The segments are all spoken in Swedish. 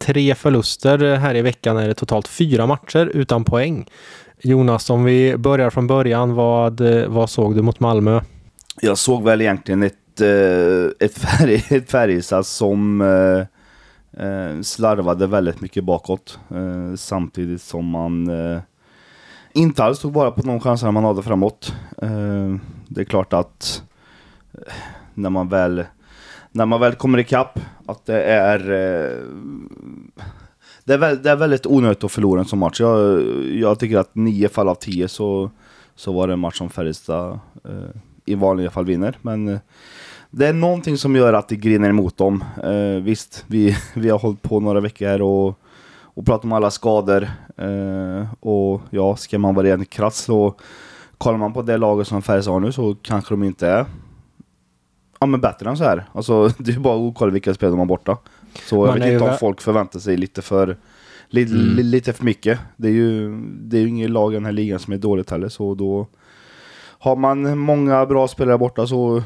tre förluster här i veckan är det totalt fyra matcher utan poäng. Jonas, om vi börjar från början, vad, vad såg du mot Malmö? Jag såg väl egentligen ett, eh, ett, färg, ett Färjestad som eh, eh, slarvade väldigt mycket bakåt. Samtidigt som man inte alls tog vara på de chanser man hade framåt. Det är klart att när man väl när man väl kommer ikapp, att det är... Eh, det är, väl, det är väldigt onödigt att förlora en sån match. Jag, jag tycker att nio fall av tio så, så var det en match som Färjestad eh, i vanliga fall vinner. Men eh, det är någonting som gör att det griner emot dem. Eh, visst, vi, vi har hållit på några veckor här och, och pratat om alla skador. Eh, och ja, ska man vara rent krass så kollar man på det laget som Färjestad har nu så kanske de inte är ja, men bättre än så här. Alltså, det är bara att kolla vilka spel de har borta. Så jag vet inte om folk förväntar sig lite för li, mm. li, lite för mycket. Det är ju, det är ju ingen lag i den här ligan som är dåligt heller, så då har man många bra spelare borta så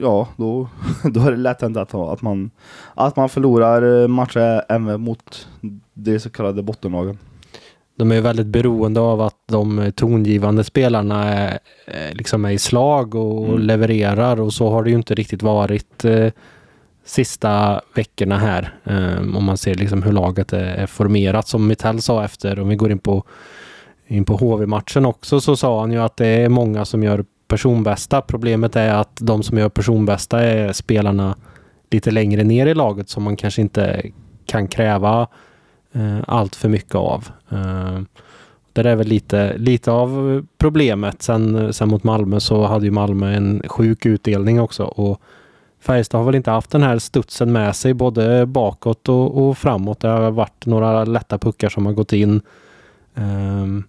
ja, då, då är det lätt hänt att, att, man, att man förlorar matcher även mot de så kallade bottenlagen de är väldigt beroende av att de tongivande spelarna är, liksom är i slag och mm. levererar och så har det ju inte riktigt varit eh, sista veckorna här. Um, om man ser liksom hur laget är, är formerat. Som Mittell sa efter, om vi går in på, in på HV-matchen också, så sa han ju att det är många som gör personbästa. Problemet är att de som gör personbästa är spelarna lite längre ner i laget som man kanske inte kan kräva eh, allt för mycket av. Eh, det är väl lite, lite av problemet. Sen, sen mot Malmö så hade ju Malmö en sjuk utdelning också och Färjestad har väl inte haft den här studsen med sig både bakåt och, och framåt. Det har varit några lätta puckar som har gått in. Um,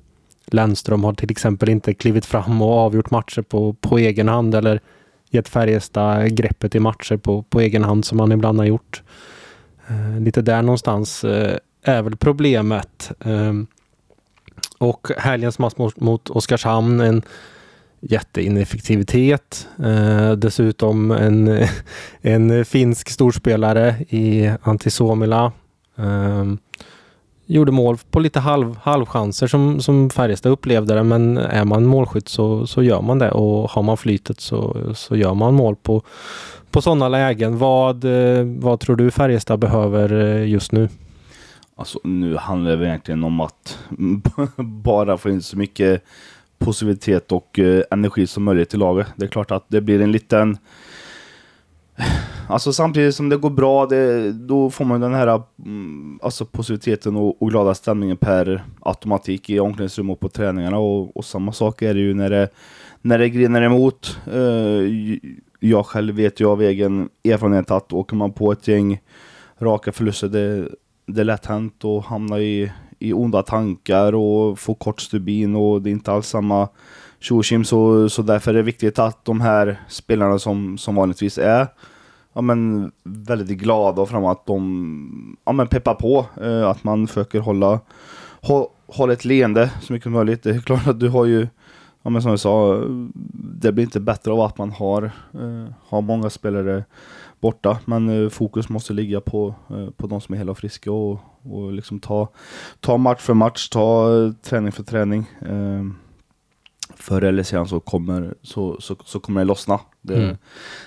Lennström har till exempel inte klivit fram och avgjort matcher på, på egen hand eller gett Färjestad greppet i matcher på, på egen hand som han ibland har gjort. Uh, lite där någonstans uh, är väl problemet. Um, och helgens match mot, mot Oskarshamn, en jätteineffektivitet. Eh, dessutom en, en finsk storspelare i Antti Eh, gjorde mål på lite halv, halvchanser som, som Färjestad upplevde det, men är man målskytt så, så gör man det och har man flytet så, så gör man mål på, på sådana lägen. Vad, eh, vad tror du Färjestad behöver eh, just nu? Alltså nu handlar det egentligen om att bara få in så mycket positivitet och eh, energi som möjligt i laget. Det är klart att det blir en liten... Alltså samtidigt som det går bra, det, då får man den här mm, alltså positiviteten och, och, glada stämningen per automatik i omklädningsrum och på träningarna. Och, och, samma sak är det ju när det, när det griner emot. Eh, jag själv vet ju av egen erfarenhet att åker man på ett gäng raka förluster, det, det är lätt hänt att hamna i, i onda tankar och få kort stubin och det är inte alls samma tjokim så, så därför är det viktigt att de här spelarna som, som vanligtvis är ja, men, väldigt glada och framåt, att de ja, men, peppar på. Eh, att man försöker hålla, hå, hålla ett leende så mycket som möjligt. Det är klart att du har ju, ja, men som jag sa, det blir inte bättre av att man har, eh, har många spelare borta. Men eh, fokus måste ligga på, eh, på de som är hela och friska och, och liksom ta, ta match för match, ta eh, träning för träning. Eh, förr eller senare så kommer, så, så, så kommer det lossna. Det, mm.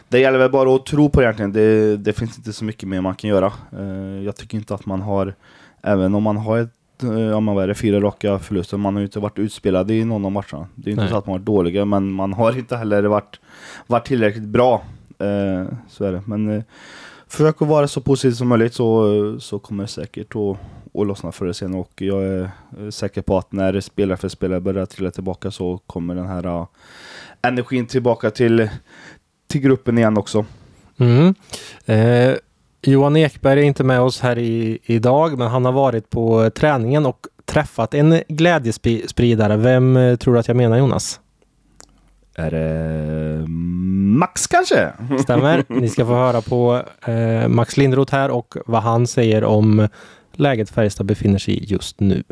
det gäller väl bara att tro på det egentligen. Det, det finns inte så mycket mer man kan göra. Eh, jag tycker inte att man har, även om man har ett Ja, man var det, fyra raka förluster. Man har ju inte varit utspelad i någon av matcherna. Det är inte Nej. så att man har varit dåliga, men man har inte heller varit, varit tillräckligt bra. Eh, så är det. Men eh, försök att vara så positiv som möjligt så, så kommer det säkert att, att lossna förr eller senare. Och jag är säker på att när spelare för spelare börjar trilla tillbaka så kommer den här uh, energin tillbaka till, till gruppen igen också. Mm. Eh, Johan Ekberg är inte med oss här i, idag, men han har varit på träningen och träffat en glädjespridare. Vem eh, tror du att jag menar Jonas? Är det Max kanske? Stämmer. Ni ska få höra på eh, Max Lindroth här och vad han säger om läget Färjestad befinner sig i just nu.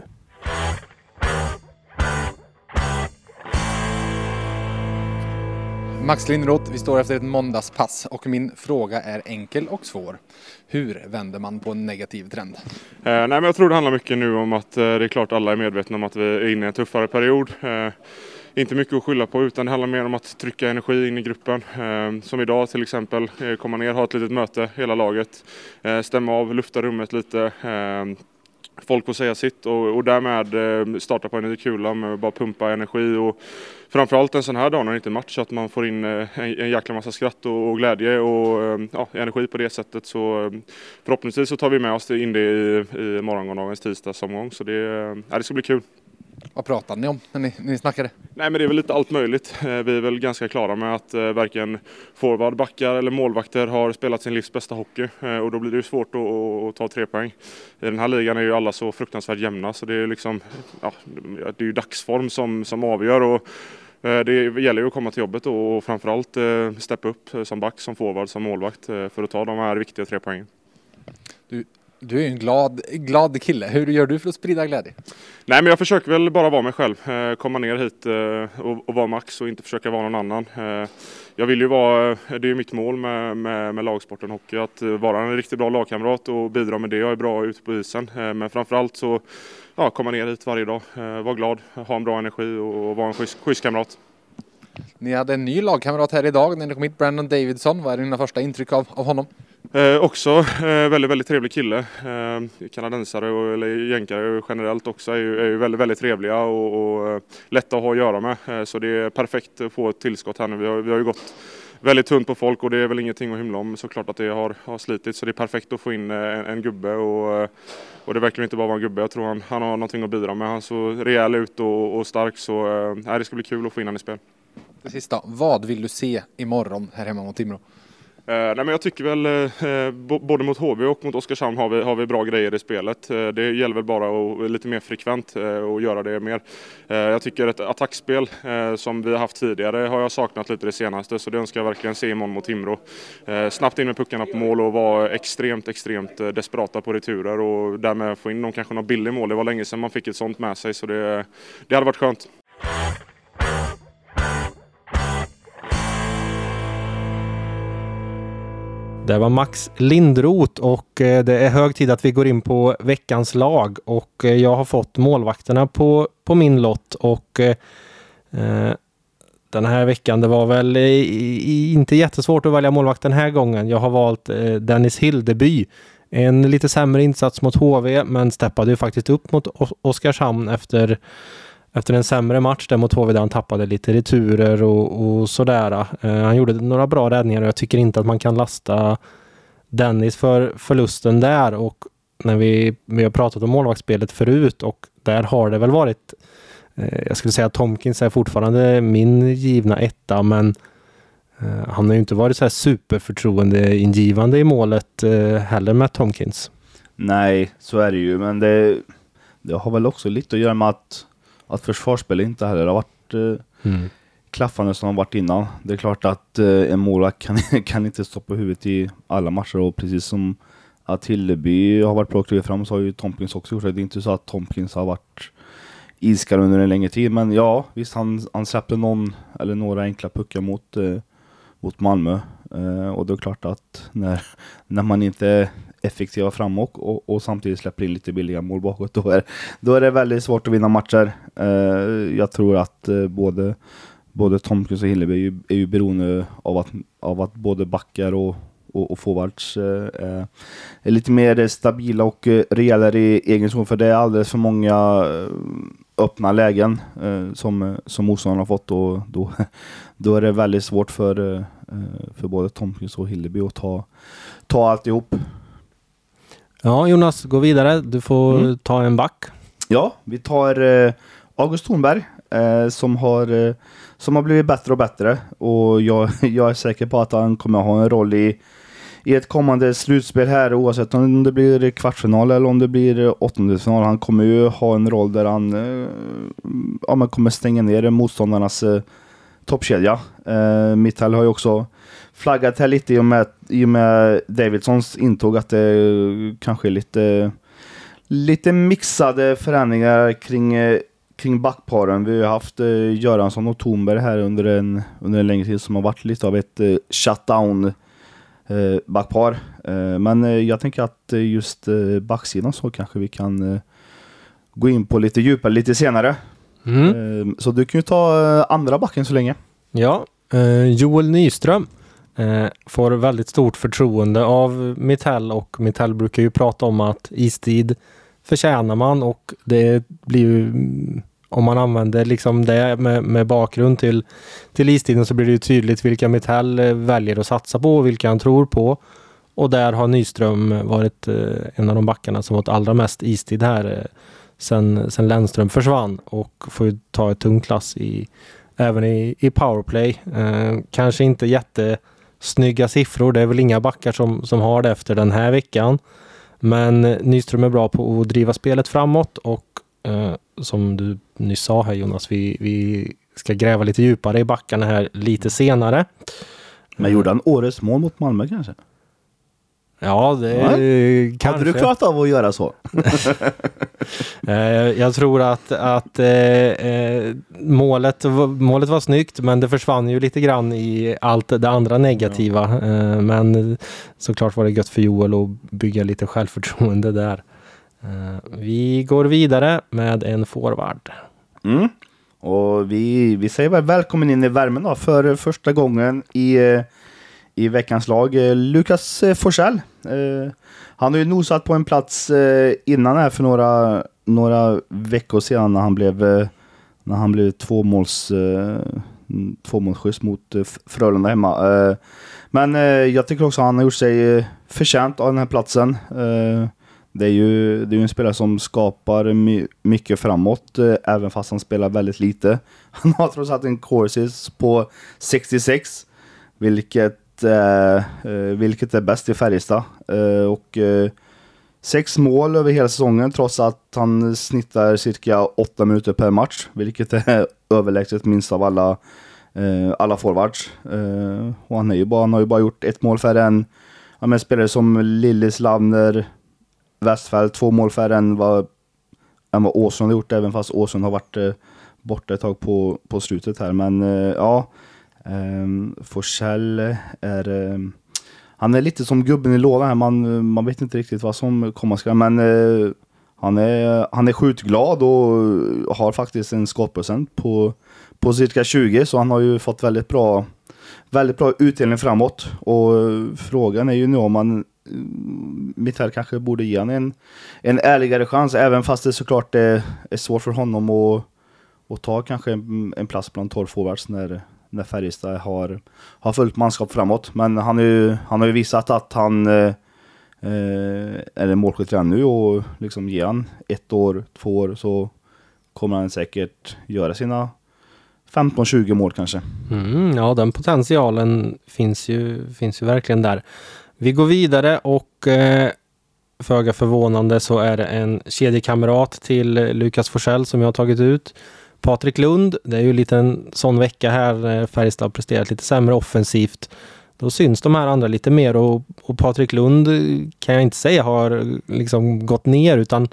Max Lindroth, vi står efter ett måndagspass och min fråga är enkel och svår. Hur vänder man på en negativ trend? Eh, nej, men jag tror det handlar mycket nu om att eh, det är klart alla är medvetna om att vi är inne i en tuffare period. Eh, inte mycket att skylla på utan det handlar mer om att trycka energi in i gruppen. Eh, som idag till exempel, eh, komma ner, ha ett litet möte, hela laget, eh, stämma av, lufta rummet lite eh, folk får säga sitt och, och därmed eh, starta på en ny kula med att bara pumpa energi och framförallt en sån här dag när det inte är match att man får in eh, en, en jäkla massa skratt och, och glädje och eh, ja, energi på det sättet så förhoppningsvis så tar vi med oss in det i, i morgondagens tisdagsomgång så det, ja, det ska bli kul. Vad pratade ni om när ni, när ni snackade? Nej men det är väl lite allt möjligt. Vi är väl ganska klara med att eh, varken forward, backar eller målvakter har spelat sin livs bästa hockey och då blir det ju svårt att, att, ta tre poäng. I den här ligan är ju alla så fruktansvärt jämna så det är liksom, ja, det är ju dagsform som, som avgör och det gäller ju att komma till jobbet och framförallt steppa upp som back, som forward, som målvakt för att ta de här viktiga tre poängen. Du, du är en glad, glad kille. Hur gör du för att sprida glädje? Nej, men jag försöker väl bara vara mig själv. Eh, komma ner hit eh, och, och vara Max och inte försöka vara någon annan. Eh, jag vill ju vara, det är mitt mål med, med, med lagsporten hockey, att vara en riktigt bra lagkamrat och bidra med det. Jag är bra ute på isen, men framförallt så ja, komma ner hit varje dag, vara glad, ha en bra energi och vara en schysst, schysst kamrat. Ni hade en ny lagkamrat här idag när ni kom hit, Brandon Davidson. Vad är dina första intryck av, av honom? Eh, också eh, väldigt, väldigt trevlig kille. Eh, kanadensare och eller jänkare generellt också är ju, är ju väldigt, väldigt trevliga och, och eh, lätta att ha att göra med. Eh, så det är perfekt att få ett tillskott här nu. Vi har, vi har ju gått väldigt tunt på folk och det är väl ingenting att hymla om. Såklart att det har, har slitit så det är perfekt att få in eh, en, en gubbe och, eh, och det verkar inte bara vara en gubbe. Jag tror han, han har någonting att bidra med. Han såg rejäl ut och, och stark så äh, det ska bli kul att få in honom i spel. Det sista, vad vill du se imorgon här hemma mot Timrå? Eh, nej, men jag tycker väl eh, eh både mot HV och mot Oskarshamn har vi, har vi bra grejer i spelet. Eh, det gäller väl bara att lite mer frekvent eh, och göra det mer. Eh, jag tycker ett attackspel eh, som vi har haft tidigare har jag saknat lite det senaste så det önskar jag verkligen se imorgon mot Timrå. Eh, snabbt in med puckarna på mål och vara extremt, extremt eh, desperata på returer och därmed få in någon, kanske någon billig mål. Det var länge sedan man fick ett sånt med sig så det, det hade varit skönt. Det var Max Lindroth och eh, det är hög tid att vi går in på veckans lag och eh, jag har fått målvakterna på, på min lott och eh, eh, den här veckan, det var väl i, i, inte jättesvårt att välja målvakt den här gången. Jag har valt eh, Dennis Hildeby. En lite sämre insats mot HV men steppade ju faktiskt upp mot Oskarshamn efter efter en sämre match där mot HV där han tappade lite returer och, och sådär. Eh, han gjorde några bra räddningar och jag tycker inte att man kan lasta Dennis för förlusten där och när vi, vi har pratat om målvaktsspelet förut och där har det väl varit eh, jag skulle säga att Tomkins är fortfarande min givna etta men eh, han har ju inte varit så här superförtroendeingivande i målet eh, heller med Tomkins. Nej, så är det ju men det, det har väl också lite att göra med att att försvarsspel inte heller har varit eh, mm. klaffande som de varit innan. Det är klart att eh, en målvakt kan, kan inte stoppa huvudet i alla matcher och precis som att Hilleby har varit bra att fram så har ju Tompkins också gjort det. Det är inte så att Tompkins har varit iskall under en längre tid, men ja, visst han, han släppte någon eller några enkla puckar mot, eh, mot Malmö. Eh, och det är klart att när, när man inte effektiva framåt och, och, samtidigt släpper in lite billiga mål bakåt, då är, då är det väldigt svårt att vinna matcher. Eh, jag tror att eh, både, både Tomkins och Hilleby är ju, är ju beroende av att, av att både backar och, och, och forwards eh, är lite mer stabila och eh, rejälare i egen zon, för det är alldeles för många eh, öppna lägen som, som motståndarna har fått och då, då är det väldigt svårt för, för både Tomkins och Hilleby att ta, ta alltihop. Ja, Jonas, gå vidare. Du får mm. ta en back. Ja, vi tar eh, August Thornberg eh, som, har, eh, som har blivit bättre och bättre. Och jag, jag är säker på att han kommer ha en roll i, i ett kommande slutspel här oavsett om det blir kvartsfinal eller om det blir åttondelsfinal. Han kommer ju ha en roll där han ja, kommer stänga ner motståndarnas eh, toppkedja. Eh, har ju också flaggat här lite i och med, i och med Davidsons intåg att det kanske är lite, lite mixade förändringar kring, kring backparen. Vi har haft eh, Göransson och Thornberg här under en, under en längre tid som har varit lite av ett eh, shutdown eh, backpar. Men jag tänker att just backsidan så kanske vi kan gå in på lite djupare lite senare. Mm. Så du kan ju ta andra backen så länge. Ja, Joel Nyström eh, får väldigt stort förtroende av Mitell och Mitell brukar ju prata om att istid förtjänar man och det blir ju om man använder liksom det med, med bakgrund till, till istiden så blir det ju tydligt vilka Mitell eh, väljer att satsa på och vilka han tror på. Och där har Nyström varit eh, en av de backarna som fått allra mest istid här eh, sen, sen Lennström försvann och får ju ta ett tungt klass i, även i, i powerplay. Eh, kanske inte jätte Snygga siffror. Det är väl inga backar som, som har det efter den här veckan. Men eh, Nyström är bra på att driva spelet framåt och eh, som du nyss sa här Jonas, vi, vi ska gräva lite djupare i backarna här lite senare. Men gjorde han årets mål mot Malmö kanske? Ja, det Ja. kanske. Hade du klarat av att göra så? Eh, jag tror att, att eh, eh, målet, målet var snyggt men det försvann ju lite grann i allt det andra negativa. Eh, men såklart var det gött för Joel att bygga lite självförtroende där. Vi går vidare med en forward. Mm. Och vi, vi säger väl välkommen in i värmen då för första gången i, i veckans lag. Eh, Lukas eh, Forsell. Eh, han har ju nosat på en plats innan här för några, några veckor sedan när han blev, när han blev tvåmåls, tvåmålsskyss mot Frölunda hemma. Men jag tycker också att han har gjort sig förtjänt av den här platsen. Det är ju, det är en spelare som skapar my, mycket framåt, även fast han spelar väldigt lite. Han har trots allt en courses på 66, vilket, Eh, eh, vilket är bäst i Färjestad. Eh, och eh, sex mål över hela säsongen, trots att han snittar cirka åtta minuter per match, vilket är överlägset minst av alla, eh, alla forwards. Eh, och han, är ju bara, han har ju bara gjort ett mål färre än ja, men spelare som Lillis Lavner, Westfält. två mål färre än vad, än vad Åsson har gjort, även fast Åsson har varit eh, borta ett tag på, på slutet här. Men eh, ja, Um, Forsell är... Um, han är lite som gubben i lådan här, man, man vet inte riktigt vad som komma skall. Men uh, han, är, han är skjutglad och har faktiskt en skottprocent på, på cirka 20, så han har ju fått väldigt bra väldigt bra utdelning framåt. Och frågan är ju nu om man mm, Mittell kanske borde ge honom en, en ärligare chans, även fast det såklart är, är svårt för honom att, att ta kanske en, en plats bland 12 forwards när, när Färjestad har, har fullt manskap framåt. Men han, är ju, han har ju visat att han eh, eh, är en målskytt redan nu och liksom ger han ett år, två år så kommer han säkert göra sina 15-20 mål kanske. Mm, ja, den potentialen finns ju, finns ju verkligen där. Vi går vidare och eh, föga förvånande så är det en kedjekamrat till Lukas Forsell som jag har tagit ut. Patrik Lund, det är ju lite en sån vecka här. Eh, Färjestad har presterat lite sämre offensivt. Då syns de här andra lite mer och, och Patrik Lund eh, kan jag inte säga har eh, liksom gått ner utan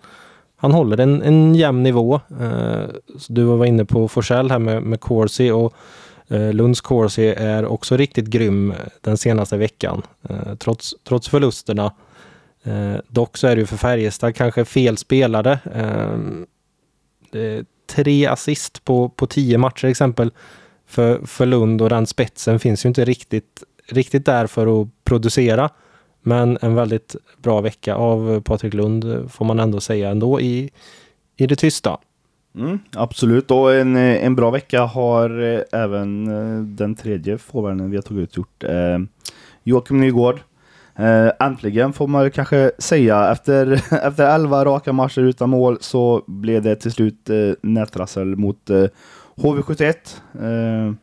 han håller en, en jämn nivå. Så du var inne på Forsell här med, med Corsi och eh, Lunds Corsi är också riktigt grym den senaste veckan. Trots, trots förlusterna. Dock så är det ju för Färjestad kanske fel spelare. Det tre assist på, på tio matcher exempel för, för Lund och den spetsen finns ju inte riktigt, riktigt där för att producera. Men en väldigt bra vecka av Patrik Lund får man ändå säga ändå i, i det tysta. Mm, absolut, och en, en bra vecka har eh, även eh, den tredje forwarden vi har tagit ut gjort. Eh, Joakim Nygård. Eh, äntligen får man kanske säga. Efter, efter 11 raka matcher utan mål så blev det till slut eh, nätrassel mot eh, HV71. Eh,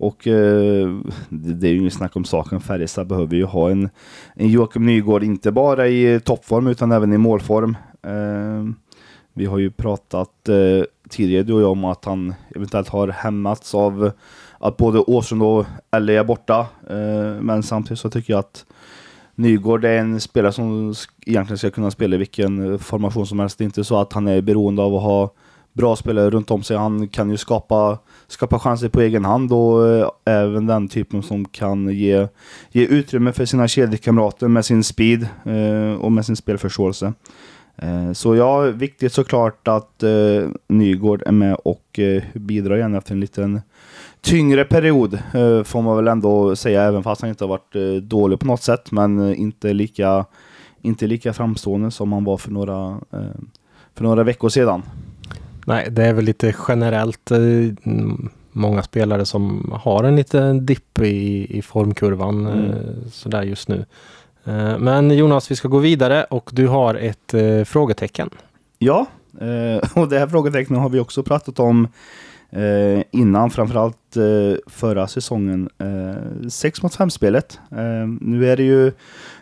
Och eh, det, är ju inget snack om saken. Färjestad behöver ju ha en, en Joakim Nygård, inte bara i eh, toppform utan även i målform. Eh, vi har ju pratat eh, tidigare du och jag om att han eventuellt har hämmats av att både Åsund och Elle är borta. Eh, men samtidigt så tycker jag att Nygård är en spelare som egentligen ska kunna spela i vilken eh, formation som helst. Det är inte så att han är beroende av att ha bra spelare runt om sig. Han kan ju skapa, skapa chanser på egen hand och eh, även den typen som kan ge, ge utrymme för sina kedjekamrater med sin speed eh, och med sin spelförståelse. Eh, så ja, viktigt såklart att eh, Nygård är med och eh, bidrar igen efter en liten tyngre period eh, får man väl ändå säga, även fast han inte har varit eh, dålig på något sätt, men eh, inte lika, inte lika framstående som han var för några, för några veckor sedan. Nej, det är väl lite generellt många spelare som har en liten dipp i, i formkurvan Mm. sådär just nu. Men Jonas, vi ska gå vidare och du har ett frågetecken. Ja, och det här frågetecknet har vi också pratat om eh, innan, framförallt eh, förra säsongen. Eh, 6 mot 5-spelet. Eh, nu är det ju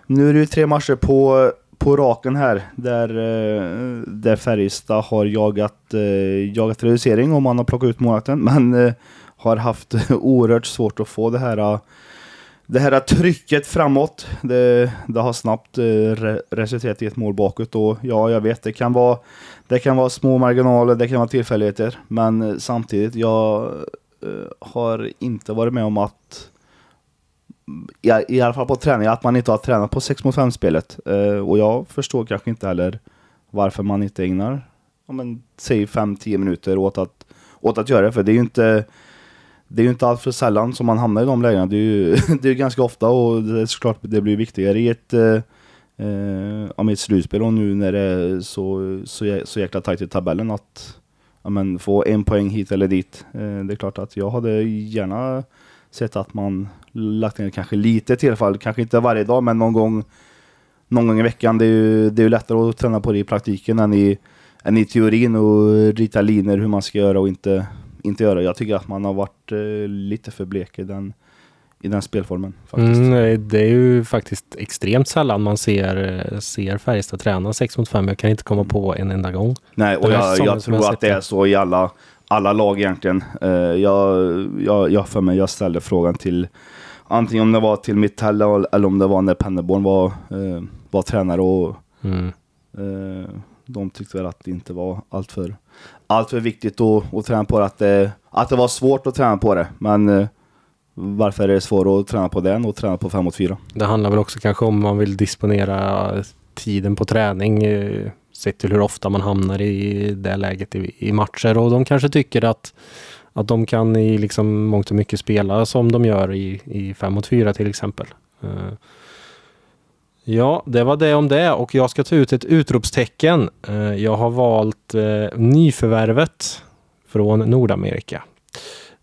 nu är det ju tre matcher på, på raken här där, eh, där Färjestad har jagat, eh, jagat reducering och man har plockat ut målvakten, men eh, har haft oerhört svårt att få det här eh, det här trycket framåt, det, det har snabbt eh, resulterat i ett mål bakåt och ja, jag vet, det kan vara det kan vara små marginaler, det kan vara tillfälligheter, men eh, samtidigt, jag eh, har inte varit med om att i, alla fall på träning, att man inte har tränat på 6 mot 5 spelet. Eh, och jag förstår kanske inte heller varför man inte ägnar, ja, men, säg 5-10 minuter åt att, åt att göra det, för det är ju inte det är ju inte allt för sällan som man hamnar i de lägena. Det är ju, det är ganska ofta och det är såklart det blir viktigare i ett, eh, eh, ett slutspel och nu när det är så, så, så jäkla tajt i tabellen att ja, men, få en poäng hit eller dit. Eh, det är klart att jag hade gärna sett att man lagt ner kanske lite till fall, kanske inte varje dag men någon gång någon gång i veckan. Det är ju, det är ju lättare att träna på det i praktiken än i, än i teorin och rita linjer hur man ska göra och inte, inte göra. Jag tycker att man har varit eh, lite för blek i den, i den spelformen faktiskt. Mm, det är ju faktiskt extremt sällan man ser, ser Färjestad träna 6 mot 5. Jag kan inte komma på en enda gång. Nej, och jag, jag jag tror sett att det är så i alla, alla lag egentligen. Eh, jag, jag, jag för mig, jag ställde frågan till antingen om det var till Mitell eller om det var när Penneborn var, eh, var tränare och Mm. eh, de tyckte väl att det inte var alltför allt för viktigt att, att träna på det. Att, det. att det var svårt att träna på det. Men varför är det svårare att träna på den och träna på 5 mot 4? Det handlar väl också kanske om man vill disponera tiden på träning eh, sett till hur ofta man hamnar i det läget i, i matcher och de kanske tycker att att de kan i liksom mångt och mycket spela som de gör i, i 5 mot 4 till exempel. Eh, ja, det var det om det och jag ska ta ut ett utropstecken. Eh, jag har valt nyförvärvet från Nordamerika.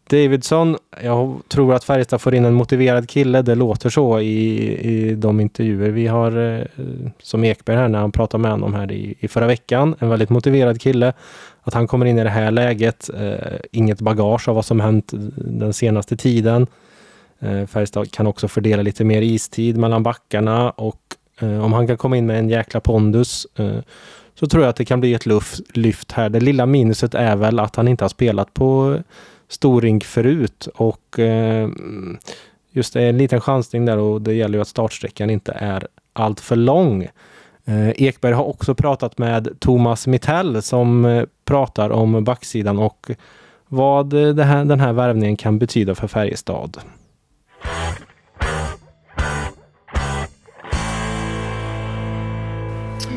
Davidson, jag tror att Färjestad får in en motiverad kille. Det låter så i, i de intervjuer vi har, eh, som Ekberg här när han pratade med honom här i, i förra veckan. En väldigt motiverad kille. Att han kommer in i det här läget. Eh, inget bagage av vad som hänt den senaste tiden. Eh, Färjestad kan också fördela lite mer istid mellan backarna och eh, om han kan komma in med en jäkla pondus eh, så tror jag att det kan bli ett luft, lyft här. Det lilla minuset är väl att han inte har spelat på storrink förut och eh, just det är en liten chansning där och det gäller ju att startsträckan inte är allt för lång. Eh, Ekberg har också pratat med Thomas Mittell som eh, pratar om backsidan och vad eh, det här, den här värvningen kan betyda för Färjestad.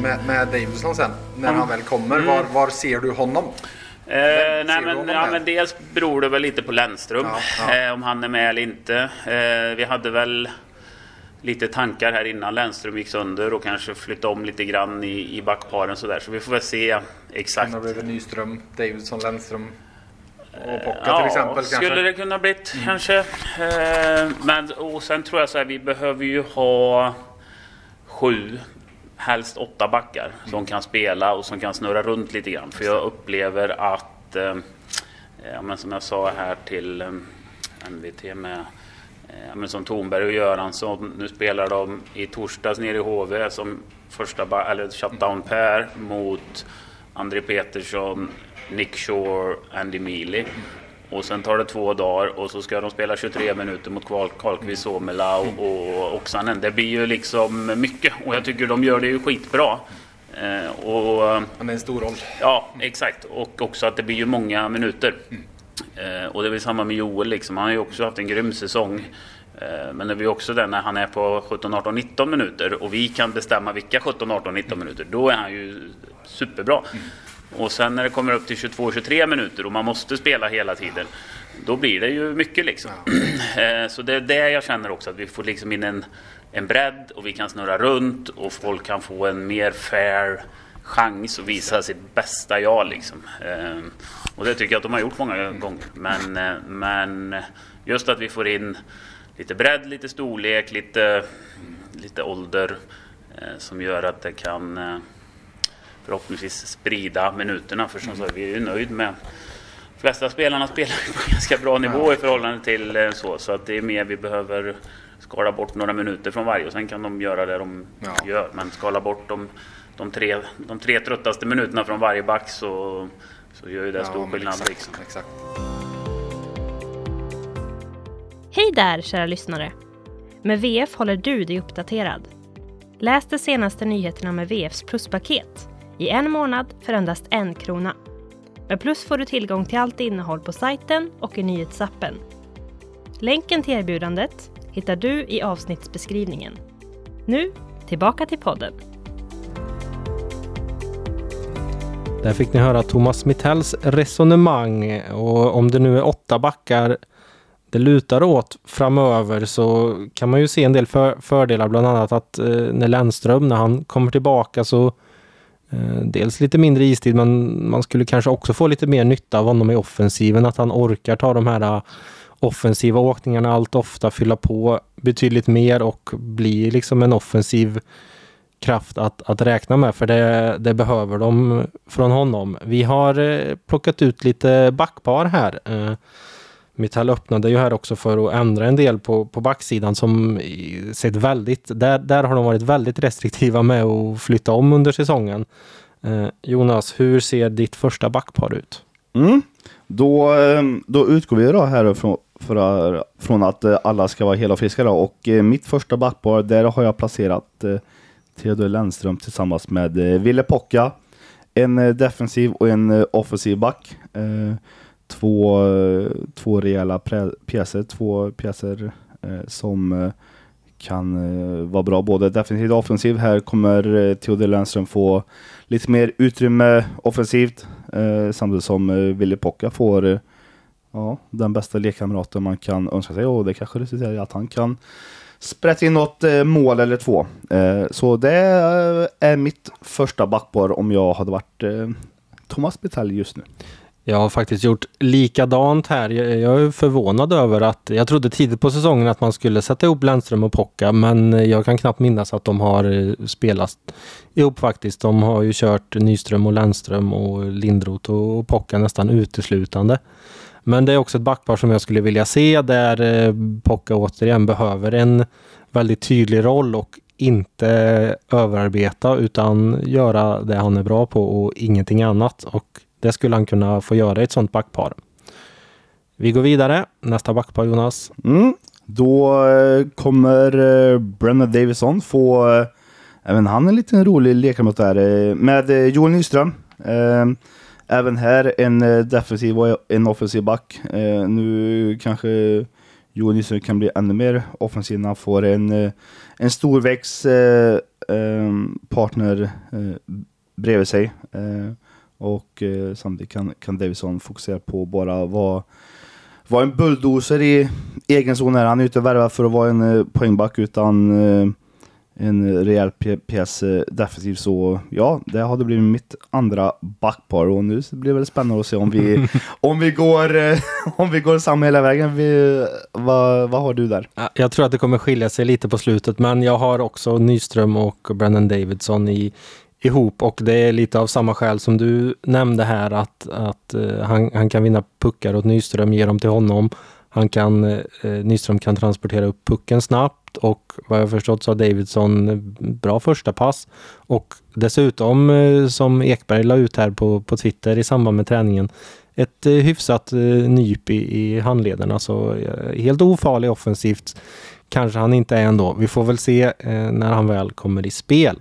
Med, med Davison sen, när Mm. han väl kommer, var, var ser du honom? Eh, nej, men, ja, men dels beror det väl lite på Lennström, Ja, ja. Eh, om han är med eller inte. Eh, vi hade väl lite tankar här innan Lennström gick sönder och kanske flytta om lite grann i, i backparen sådär. Så vi får väl se exakt. Kan det bli Nyström, Davidson, Lennström och Pocka Ja, till exempel skulle kanske? det kunna blivit kanske. Eh, men och sen tror jag så här, vi behöver ju ha sju, helst åtta backar som kan spela och som kan snurra runt lite grann. För jag upplever att, eh, ja, men som jag sa här till eh, MVT med eh, men som Thornberg och Göransson. Nu spelar de i torsdags nere i HV som första eller shutdown pair mot André Petersson, Nick Shore, Andy Mealy. Och sen tar det två dagar och så ska de spela 23 minuter mot Karlkvist, Somela och, Oksanen. Det blir ju liksom mycket och jag tycker de gör det ju skitbra. Eh, och, Han är en stor roll. Ja, exakt. Och också att det blir ju många minuter. Mm. Och det är väl samma med Joel liksom. Han har ju också haft en grym säsong. Eh, men det blir också den när han är på 17, 18, 19 minuter och vi kan bestämma vilka 17, 18, 19 minuter. Då är han ju superbra. Mm. Och sen när det kommer upp till 22-23 minuter och man måste spela hela tiden, då blir det ju mycket liksom. Ja. Så det är det jag känner också, att vi får liksom in en, en bredd och vi kan snurra runt och folk kan få en mer fair chans att visa sitt bästa jag liksom. Och det tycker jag att de har gjort många gånger. Men, eh, men just att vi får in lite bredd, lite storlek, lite, lite ålder eh, som gör att det kan förhoppningsvis sprida minuterna. För som sagt, vi är ju nöjd med de flesta spelarna spelar på ganska bra nivå i förhållande till eh, så. Så att det är mer vi behöver skala bort några minuter från varje och sen kan de göra det de ja. gör. Men skala bort de, de, tre, de tre tröttaste minuterna från varje back så, så gör ju det ja, stor skillnad. Exakt, liksom. exakt. Hej där kära lyssnare! Med VF håller du dig uppdaterad. Läs de senaste nyheterna med VFs pluspaket i en månad för endast en krona. Med Plus får du tillgång till allt innehåll på sajten och i nyhetsappen. Länken till erbjudandet hittar du i avsnittsbeskrivningen. Nu, tillbaka till podden. Där fick ni höra Thomas Mittells resonemang och om det nu är åtta backar det lutar åt framöver så kan man ju se en del för, fördelar, bland annat att eh, när Lennström, när han kommer tillbaka så Eh, dels lite mindre istid men man skulle kanske också få lite mer nytta av honom i offensiven. Att han orkar ta de här eh, offensiva åkningarna allt ofta, fylla på betydligt mer och bli liksom en offensiv kraft att, att räkna med för det, det behöver de från honom. Vi har eh, plockat ut lite backpar här. Metall öppnade ju här också för att ändra en del på, på backsidan som sett väldigt, där, där har de varit väldigt restriktiva med att flytta om under säsongen. Eh, Jonas, hur ser ditt första backpar ut? Mm. Då, ehm, då utgår vi då härifrån för, från att eh, alla ska vara hela och friska då. och eh, mitt första backpar där har jag placerat eh, Theodor Lennström tillsammans med eh, Ville Pocka. En eh, defensiv och en eh, offensiv back. Två, två rejäla pjäser, två pjäser eh, som eh, kan eh, vara bra både defensivt och offensivt. Här kommer eh, Theodor Lennström få lite mer utrymme offensivt eh, samtidigt som eh, Willy Pocka får eh, ja, den bästa lekkamraten man kan önska sig och det kanske resulterar i att han kan sprätta in något eh, mål eller två. Eh, så det eh, är mitt första backpar om jag hade varit Thomas Betell just nu. Jag har faktiskt gjort likadant här. Jag är förvånad över att jag trodde tidigt på säsongen att man skulle sätta ihop Lennström och Pocka men jag kan knappt minnas att de har eh, spelat ihop faktiskt. De har ju kört Nyström och Lennström och Lindroth och Pocka nästan uteslutande. Men det är också ett backpar som jag skulle vilja se där eh, Pocka återigen behöver en väldigt tydlig roll och inte överarbeta utan göra det han är bra på och ingenting annat. Och det skulle han kunna få göra i ett sånt backpar. Vi går vidare. Nästa backpar Jonas. Mm. Då eh, kommer eh, Brennan Davison få, eh, även han en liten rolig lekamot där, med Joel Nyström. Även här en defensiv och en offensiv back. Nu kanske Joel Nyström kan bli ännu mer offensiv när han får en, en storväxt partner bredvid sig. Och eh, samtidigt kan, kan Davison fokusera på bara vara vara en bulldozer i egen zon. Här. Han är inte värvad för att vara en eh, poängback utan eh, en rejäl pjäs eh, defensivt. Så ja, det hade blivit mitt andra backpar och nu blir det väl spännande att se om vi, om vi, går, eh, om vi går samma hela vägen. Vi, vad, vad har du där? Jag tror att det kommer skilja sig lite på slutet, men jag har också Nyström och Brennan Davidson i, ihop och det är lite av samma skäl som du nämnde här att, att uh, han, han kan vinna puckar åt Nyström, ge dem till honom. Han kan, uh, Nyström kan transportera upp pucken snabbt och vad jag förstått så har Davidson eh, bra första pass. Och dessutom, uh, som Ekberg la ut här på, på Twitter i samband med träningen, ett hyfsat nyp i, i handlederna. Så helt ofarlig offensivt kanske han inte är ändå. Vi får väl se när han väl kommer i spel.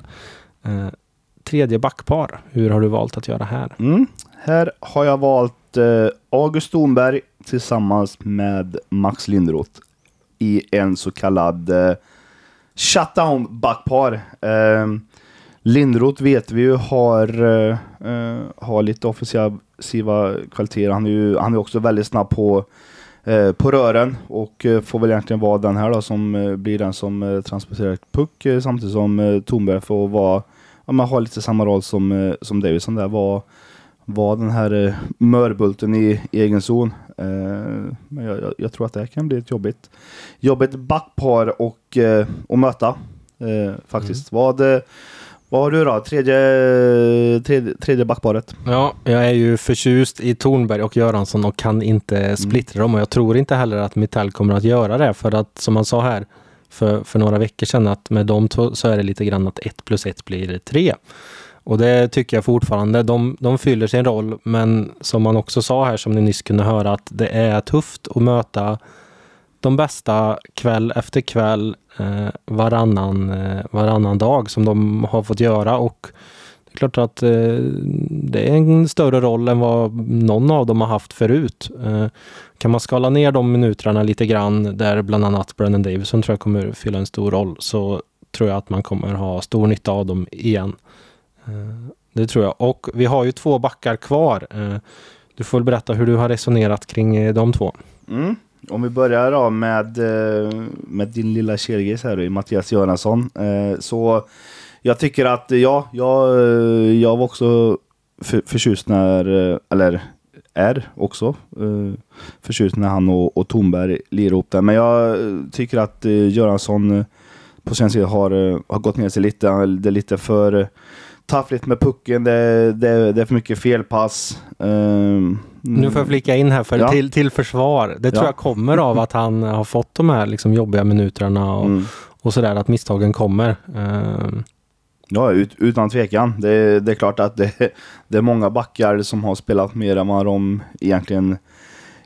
Tredje backpar, hur har du valt att göra här? Mm. Här har jag valt eh, August Thornberg tillsammans med Max Lindroth i en så kallad eh, shutdown backpar. Eh, Lindroth vet vi ju har, eh, eh, har lite offensiva kvaliteter. Han är ju han är också väldigt snabb på, eh, på rören och eh, får väl egentligen vara den här då som blir den som transporterar puck samtidigt som eh, Thornberg får vara, ja, men har lite samma roll som, eh, som Davison där. Var, var den här eh, mörbulten i egen zon. Eh, men jag, jag, jag tror att det kan bli ett jobbigt, jobbigt backpar och, eh, att möta. Faktiskt. Vad, eh, vad har du då? Tredje, tredje, tredje backparet? Ja, jag är ju förtjust i Tornberg och Göransson och kan inte splittra dem och jag tror inte heller att Mitell kommer att göra det för att som man sa här för, för några veckor sedan att med de två så är det lite grann att ett plus ett blir tre. Och det tycker jag fortfarande. De, de fyller sin roll men som man också sa här som ni nyss kunde höra att det är tufft att möta de bästa kväll efter kväll eh, varannan, eh, varannan dag som de har fått göra och klart att eh, det är en större roll än vad någon av dem har haft förut. Eh, kan man skala ner de minuterna lite grann där bland annat Brennan Davison tror jag kommer fylla en stor roll så tror jag att man kommer ha stor nytta av dem igen. Eh, det tror jag. Och vi har ju två backar kvar. Eh, du får väl berätta hur du har resonerat kring eh, de två. Mm. Om vi börjar då med, eh, med din lilla kelgris här Mattias Göransson. Eh, Så jag tycker att ja, jag, eh, jag var också för, förtjust när, eh, eller är också eh, förtjust när han och, och Thornberg lirar ihop där. Men jag tycker att Göransson på sin sida har, har gått ner sig lite. Det är lite för taffligt med pucken. Det, det, det är för mycket felpass. Um, Nu får jag flika in här för, Ja. till, till försvar. Det tror Ja. jag kommer av att han har fått de här liksom jobbiga minuterna och, Mm. och sådär, att misstagen kommer. Ehm, Ja, ut, utan tvekan. Det, det är klart att det, det är många backar som har spelat mer än vad de egentligen,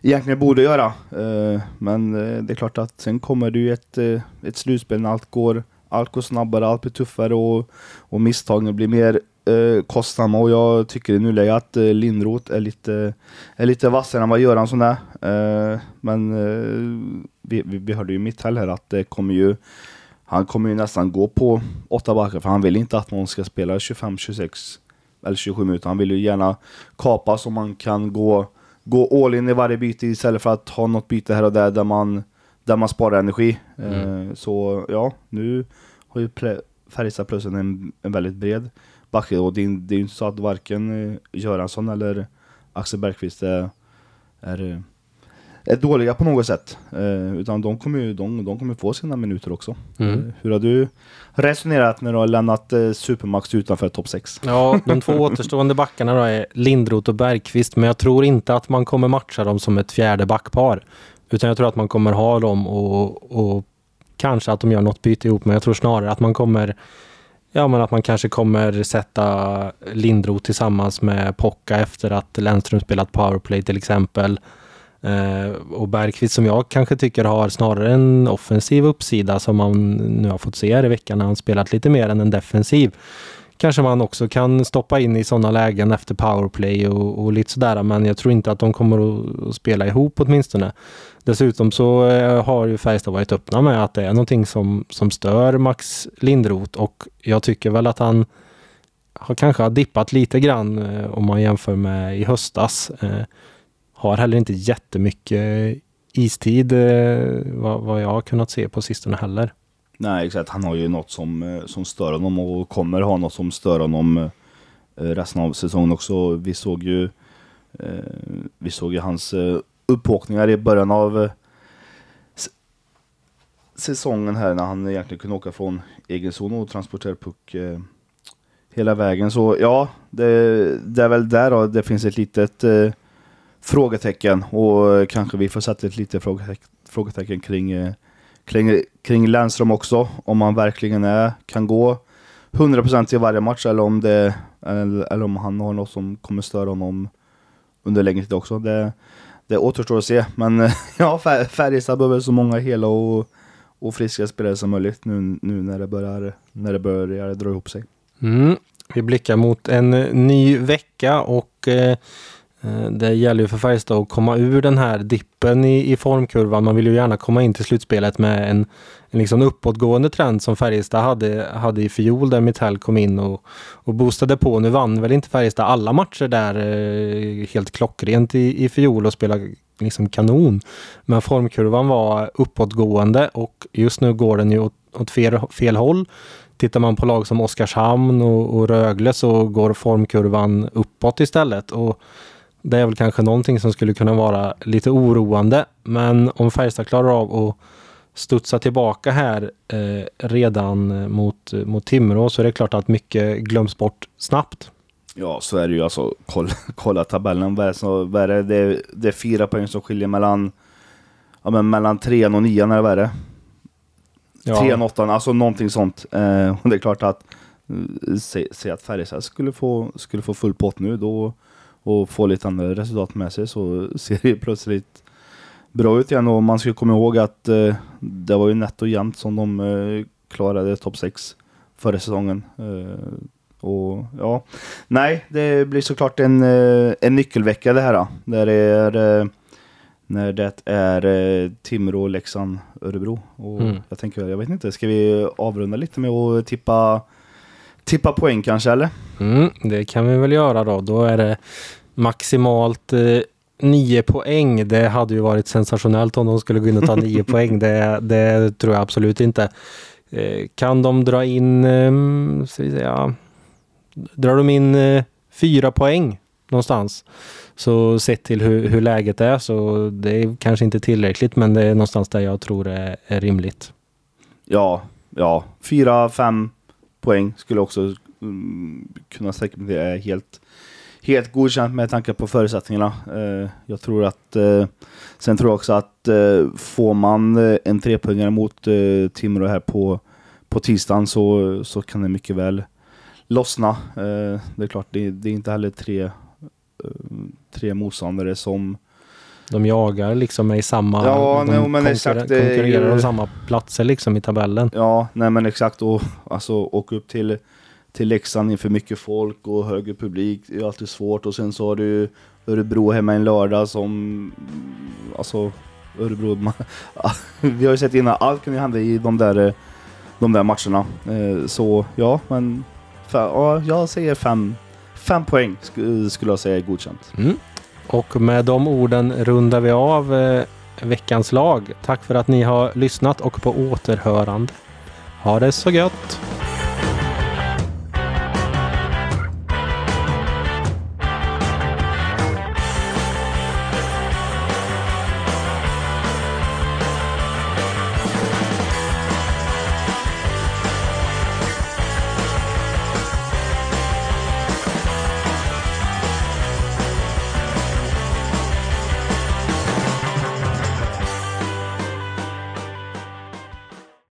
egentligen borde göra. Eh, men eh, det är klart att sen kommer det ju ett, eh, ett slutspel när allt går, allt går snabbare, allt blir tuffare och, och misstagen blir mer kostsamma. Och jag tycker i nuläget att Lindroth är lite, är lite vassare än vad Göransson är. Men vi, vi, vi hörde ju i mitt här att det kommer ju han kommer ju nästan gå på åtta backar för han vill inte att någon ska spela 25, 26 eller 27 minuter. Han vill ju gärna kapa så man kan gå, gå all in i varje byte istället för att ha något byte här och där där man, där man sparar energi. Eh, så ja, nu har ju Färjestad plussen en, en väldigt bred backe och det, är- det är ju inte så att varken eh, Göransson eller Axel Bergqvist är, är, är dåliga på något sätt. Eh, utan de kommer ju de, de kommer få sina minuter också. Mm. Eh, hur har du resonerat när du har lämnat eh, Supermax utanför topp 6? Ja, de två återstående backarna då är Lindroth och Bergqvist, men jag tror inte att man kommer matcha dem som ett fjärde backpar. Utan jag tror att man kommer ha dem och, och kanske att de gör något byte ihop, men jag tror snarare att man kommer Ja, men att man kanske kommer sätta Lindroth tillsammans med Pocka efter att Lennström spelat powerplay till exempel. Eh, och Bergqvist som jag kanske tycker har snarare en offensiv uppsida som man nu har fått se här i veckan när han spelat lite mer än en defensiv. Kanske man också kan stoppa in i sådana lägen efter powerplay och, och lite sådär men jag tror inte att de kommer att, spela ihop åtminstone. Dessutom så eh, har ju Färjestad varit öppna med att det är någonting som, som stör Max Lindroth och jag tycker väl att han har kanske har dippat lite grann eh, om man jämför med i höstas. Eh, har heller inte jättemycket istid eh, vad, vad jag har kunnat se på sistone heller. Nej exakt, han har ju något som, eh, som stör honom och kommer ha något som stör honom eh, resten av säsongen också. Vi såg ju, eh, vi såg ju hans eh, uppåkningar i början av säsongen här när han egentligen kunde åka från egen zon och transportera puck eh, hela vägen. Så ja, det, det är väl där då det finns ett litet eh, frågetecken och eh, kanske vi får sätta ett litet frågetecken kring, eh, kring, kring Länström också. Om han verkligen är, kan gå 100% i varje match eller om, det, eller, eller om han har något som kommer störa honom under längre tid också. Det, det återstår att se. Men ja, Färjestad behöver så många hela och, och friska spelare som möjligt nu, nu när, det börjar, när det börjar dra ihop sig. Mm. Vi blickar mot en ny vecka och Eh, Eh, det gäller ju för Färjestad att komma ur den här dippen i, i formkurvan. Man vill ju gärna komma in till slutspelet med en, en liksom uppåtgående trend som Färjestad hade, hade i fjol där Mitell kom in och, och boostade på. Nu vann väl inte Färjestad alla matcher där eh, helt klockrent i, i fjol och spelade liksom kanon. Men formkurvan var uppåtgående och just nu går den ju åt, åt fel, fel håll. Tittar man på lag som Oskarshamn och, och Rögle så går formkurvan uppåt istället. Och det är väl kanske någonting som skulle kunna vara lite oroande. Men om Färjestad klarar av att studsa tillbaka här eh, redan mot, mot Timrå så är det klart att mycket glöms bort snabbt. Ja, så är det ju. Alltså, kolla, kolla tabellen. Vad är, så, vad är det? Det, är, det är fyra poäng som skiljer mellan, ja, men mellan trean och nian, eller vad är det? Ja. Trean och åttan, alltså någonting sånt. Eh, och det är klart att eh, se, se att Färjestad skulle få, skulle få full pott nu, då och få lite andra resultat med sig så ser det plötsligt bra ut igen och man ska komma ihåg att eh, det var ju nätt och jämnt som de eh, klarade topp 6 förra säsongen. Eh, och ja, nej, det blir såklart en, eh, en nyckelvecka det här. Då, där är, eh, när det är eh, Timrå, Leksand, Örebro. Och mm. jag tänker, jag vet inte, ska vi avrunda lite med att tippa tippa poäng kanske eller? Mm, det kan vi väl göra då. Då är det maximalt eh, nio poäng. Det hade ju varit sensationellt om de skulle gå in och ta nio poäng. Det, det, tror jag absolut inte. Eh, kan de dra in, eh, ska vi säga, drar de in eh, fyra poäng någonstans så sett till hur, hur, läget är så det är kanske inte tillräckligt men det är någonstans där jag tror är, är rimligt. Ja, ja, fyra, fem poäng skulle också mm, kunna att det är helt, helt godkänt med tanke på förutsättningarna. Eh, jag tror att, eh, sen tror jag också att eh, får man eh, en trepoängare mot eh, Timrå här på, på tisdagen så, så kan det mycket väl lossna. Eh, det är klart, det, det är inte heller tre, tre motståndare som de jagar liksom i samma... Ja, de nej, men konkurrer, exakt. konkurrerar ju... om samma platser liksom i tabellen. Ja, nej men exakt. Och alltså åka upp till, till Leksand inför mycket folk och högre publik. Det är alltid svårt. Och sen så har du Örebro hemma en lördag som... Alltså, Örebro... Man, vi har ju sett innan, allt kan ju hända i de där, de där matcherna. Eh, så ja, men... Ja, jag säger fem, fem poäng skulle jag säga är godkänt. Mm. Och med de orden rundar vi av eh, veckans lag. Tack för att ni har lyssnat och på återhörande. Ha det så gött!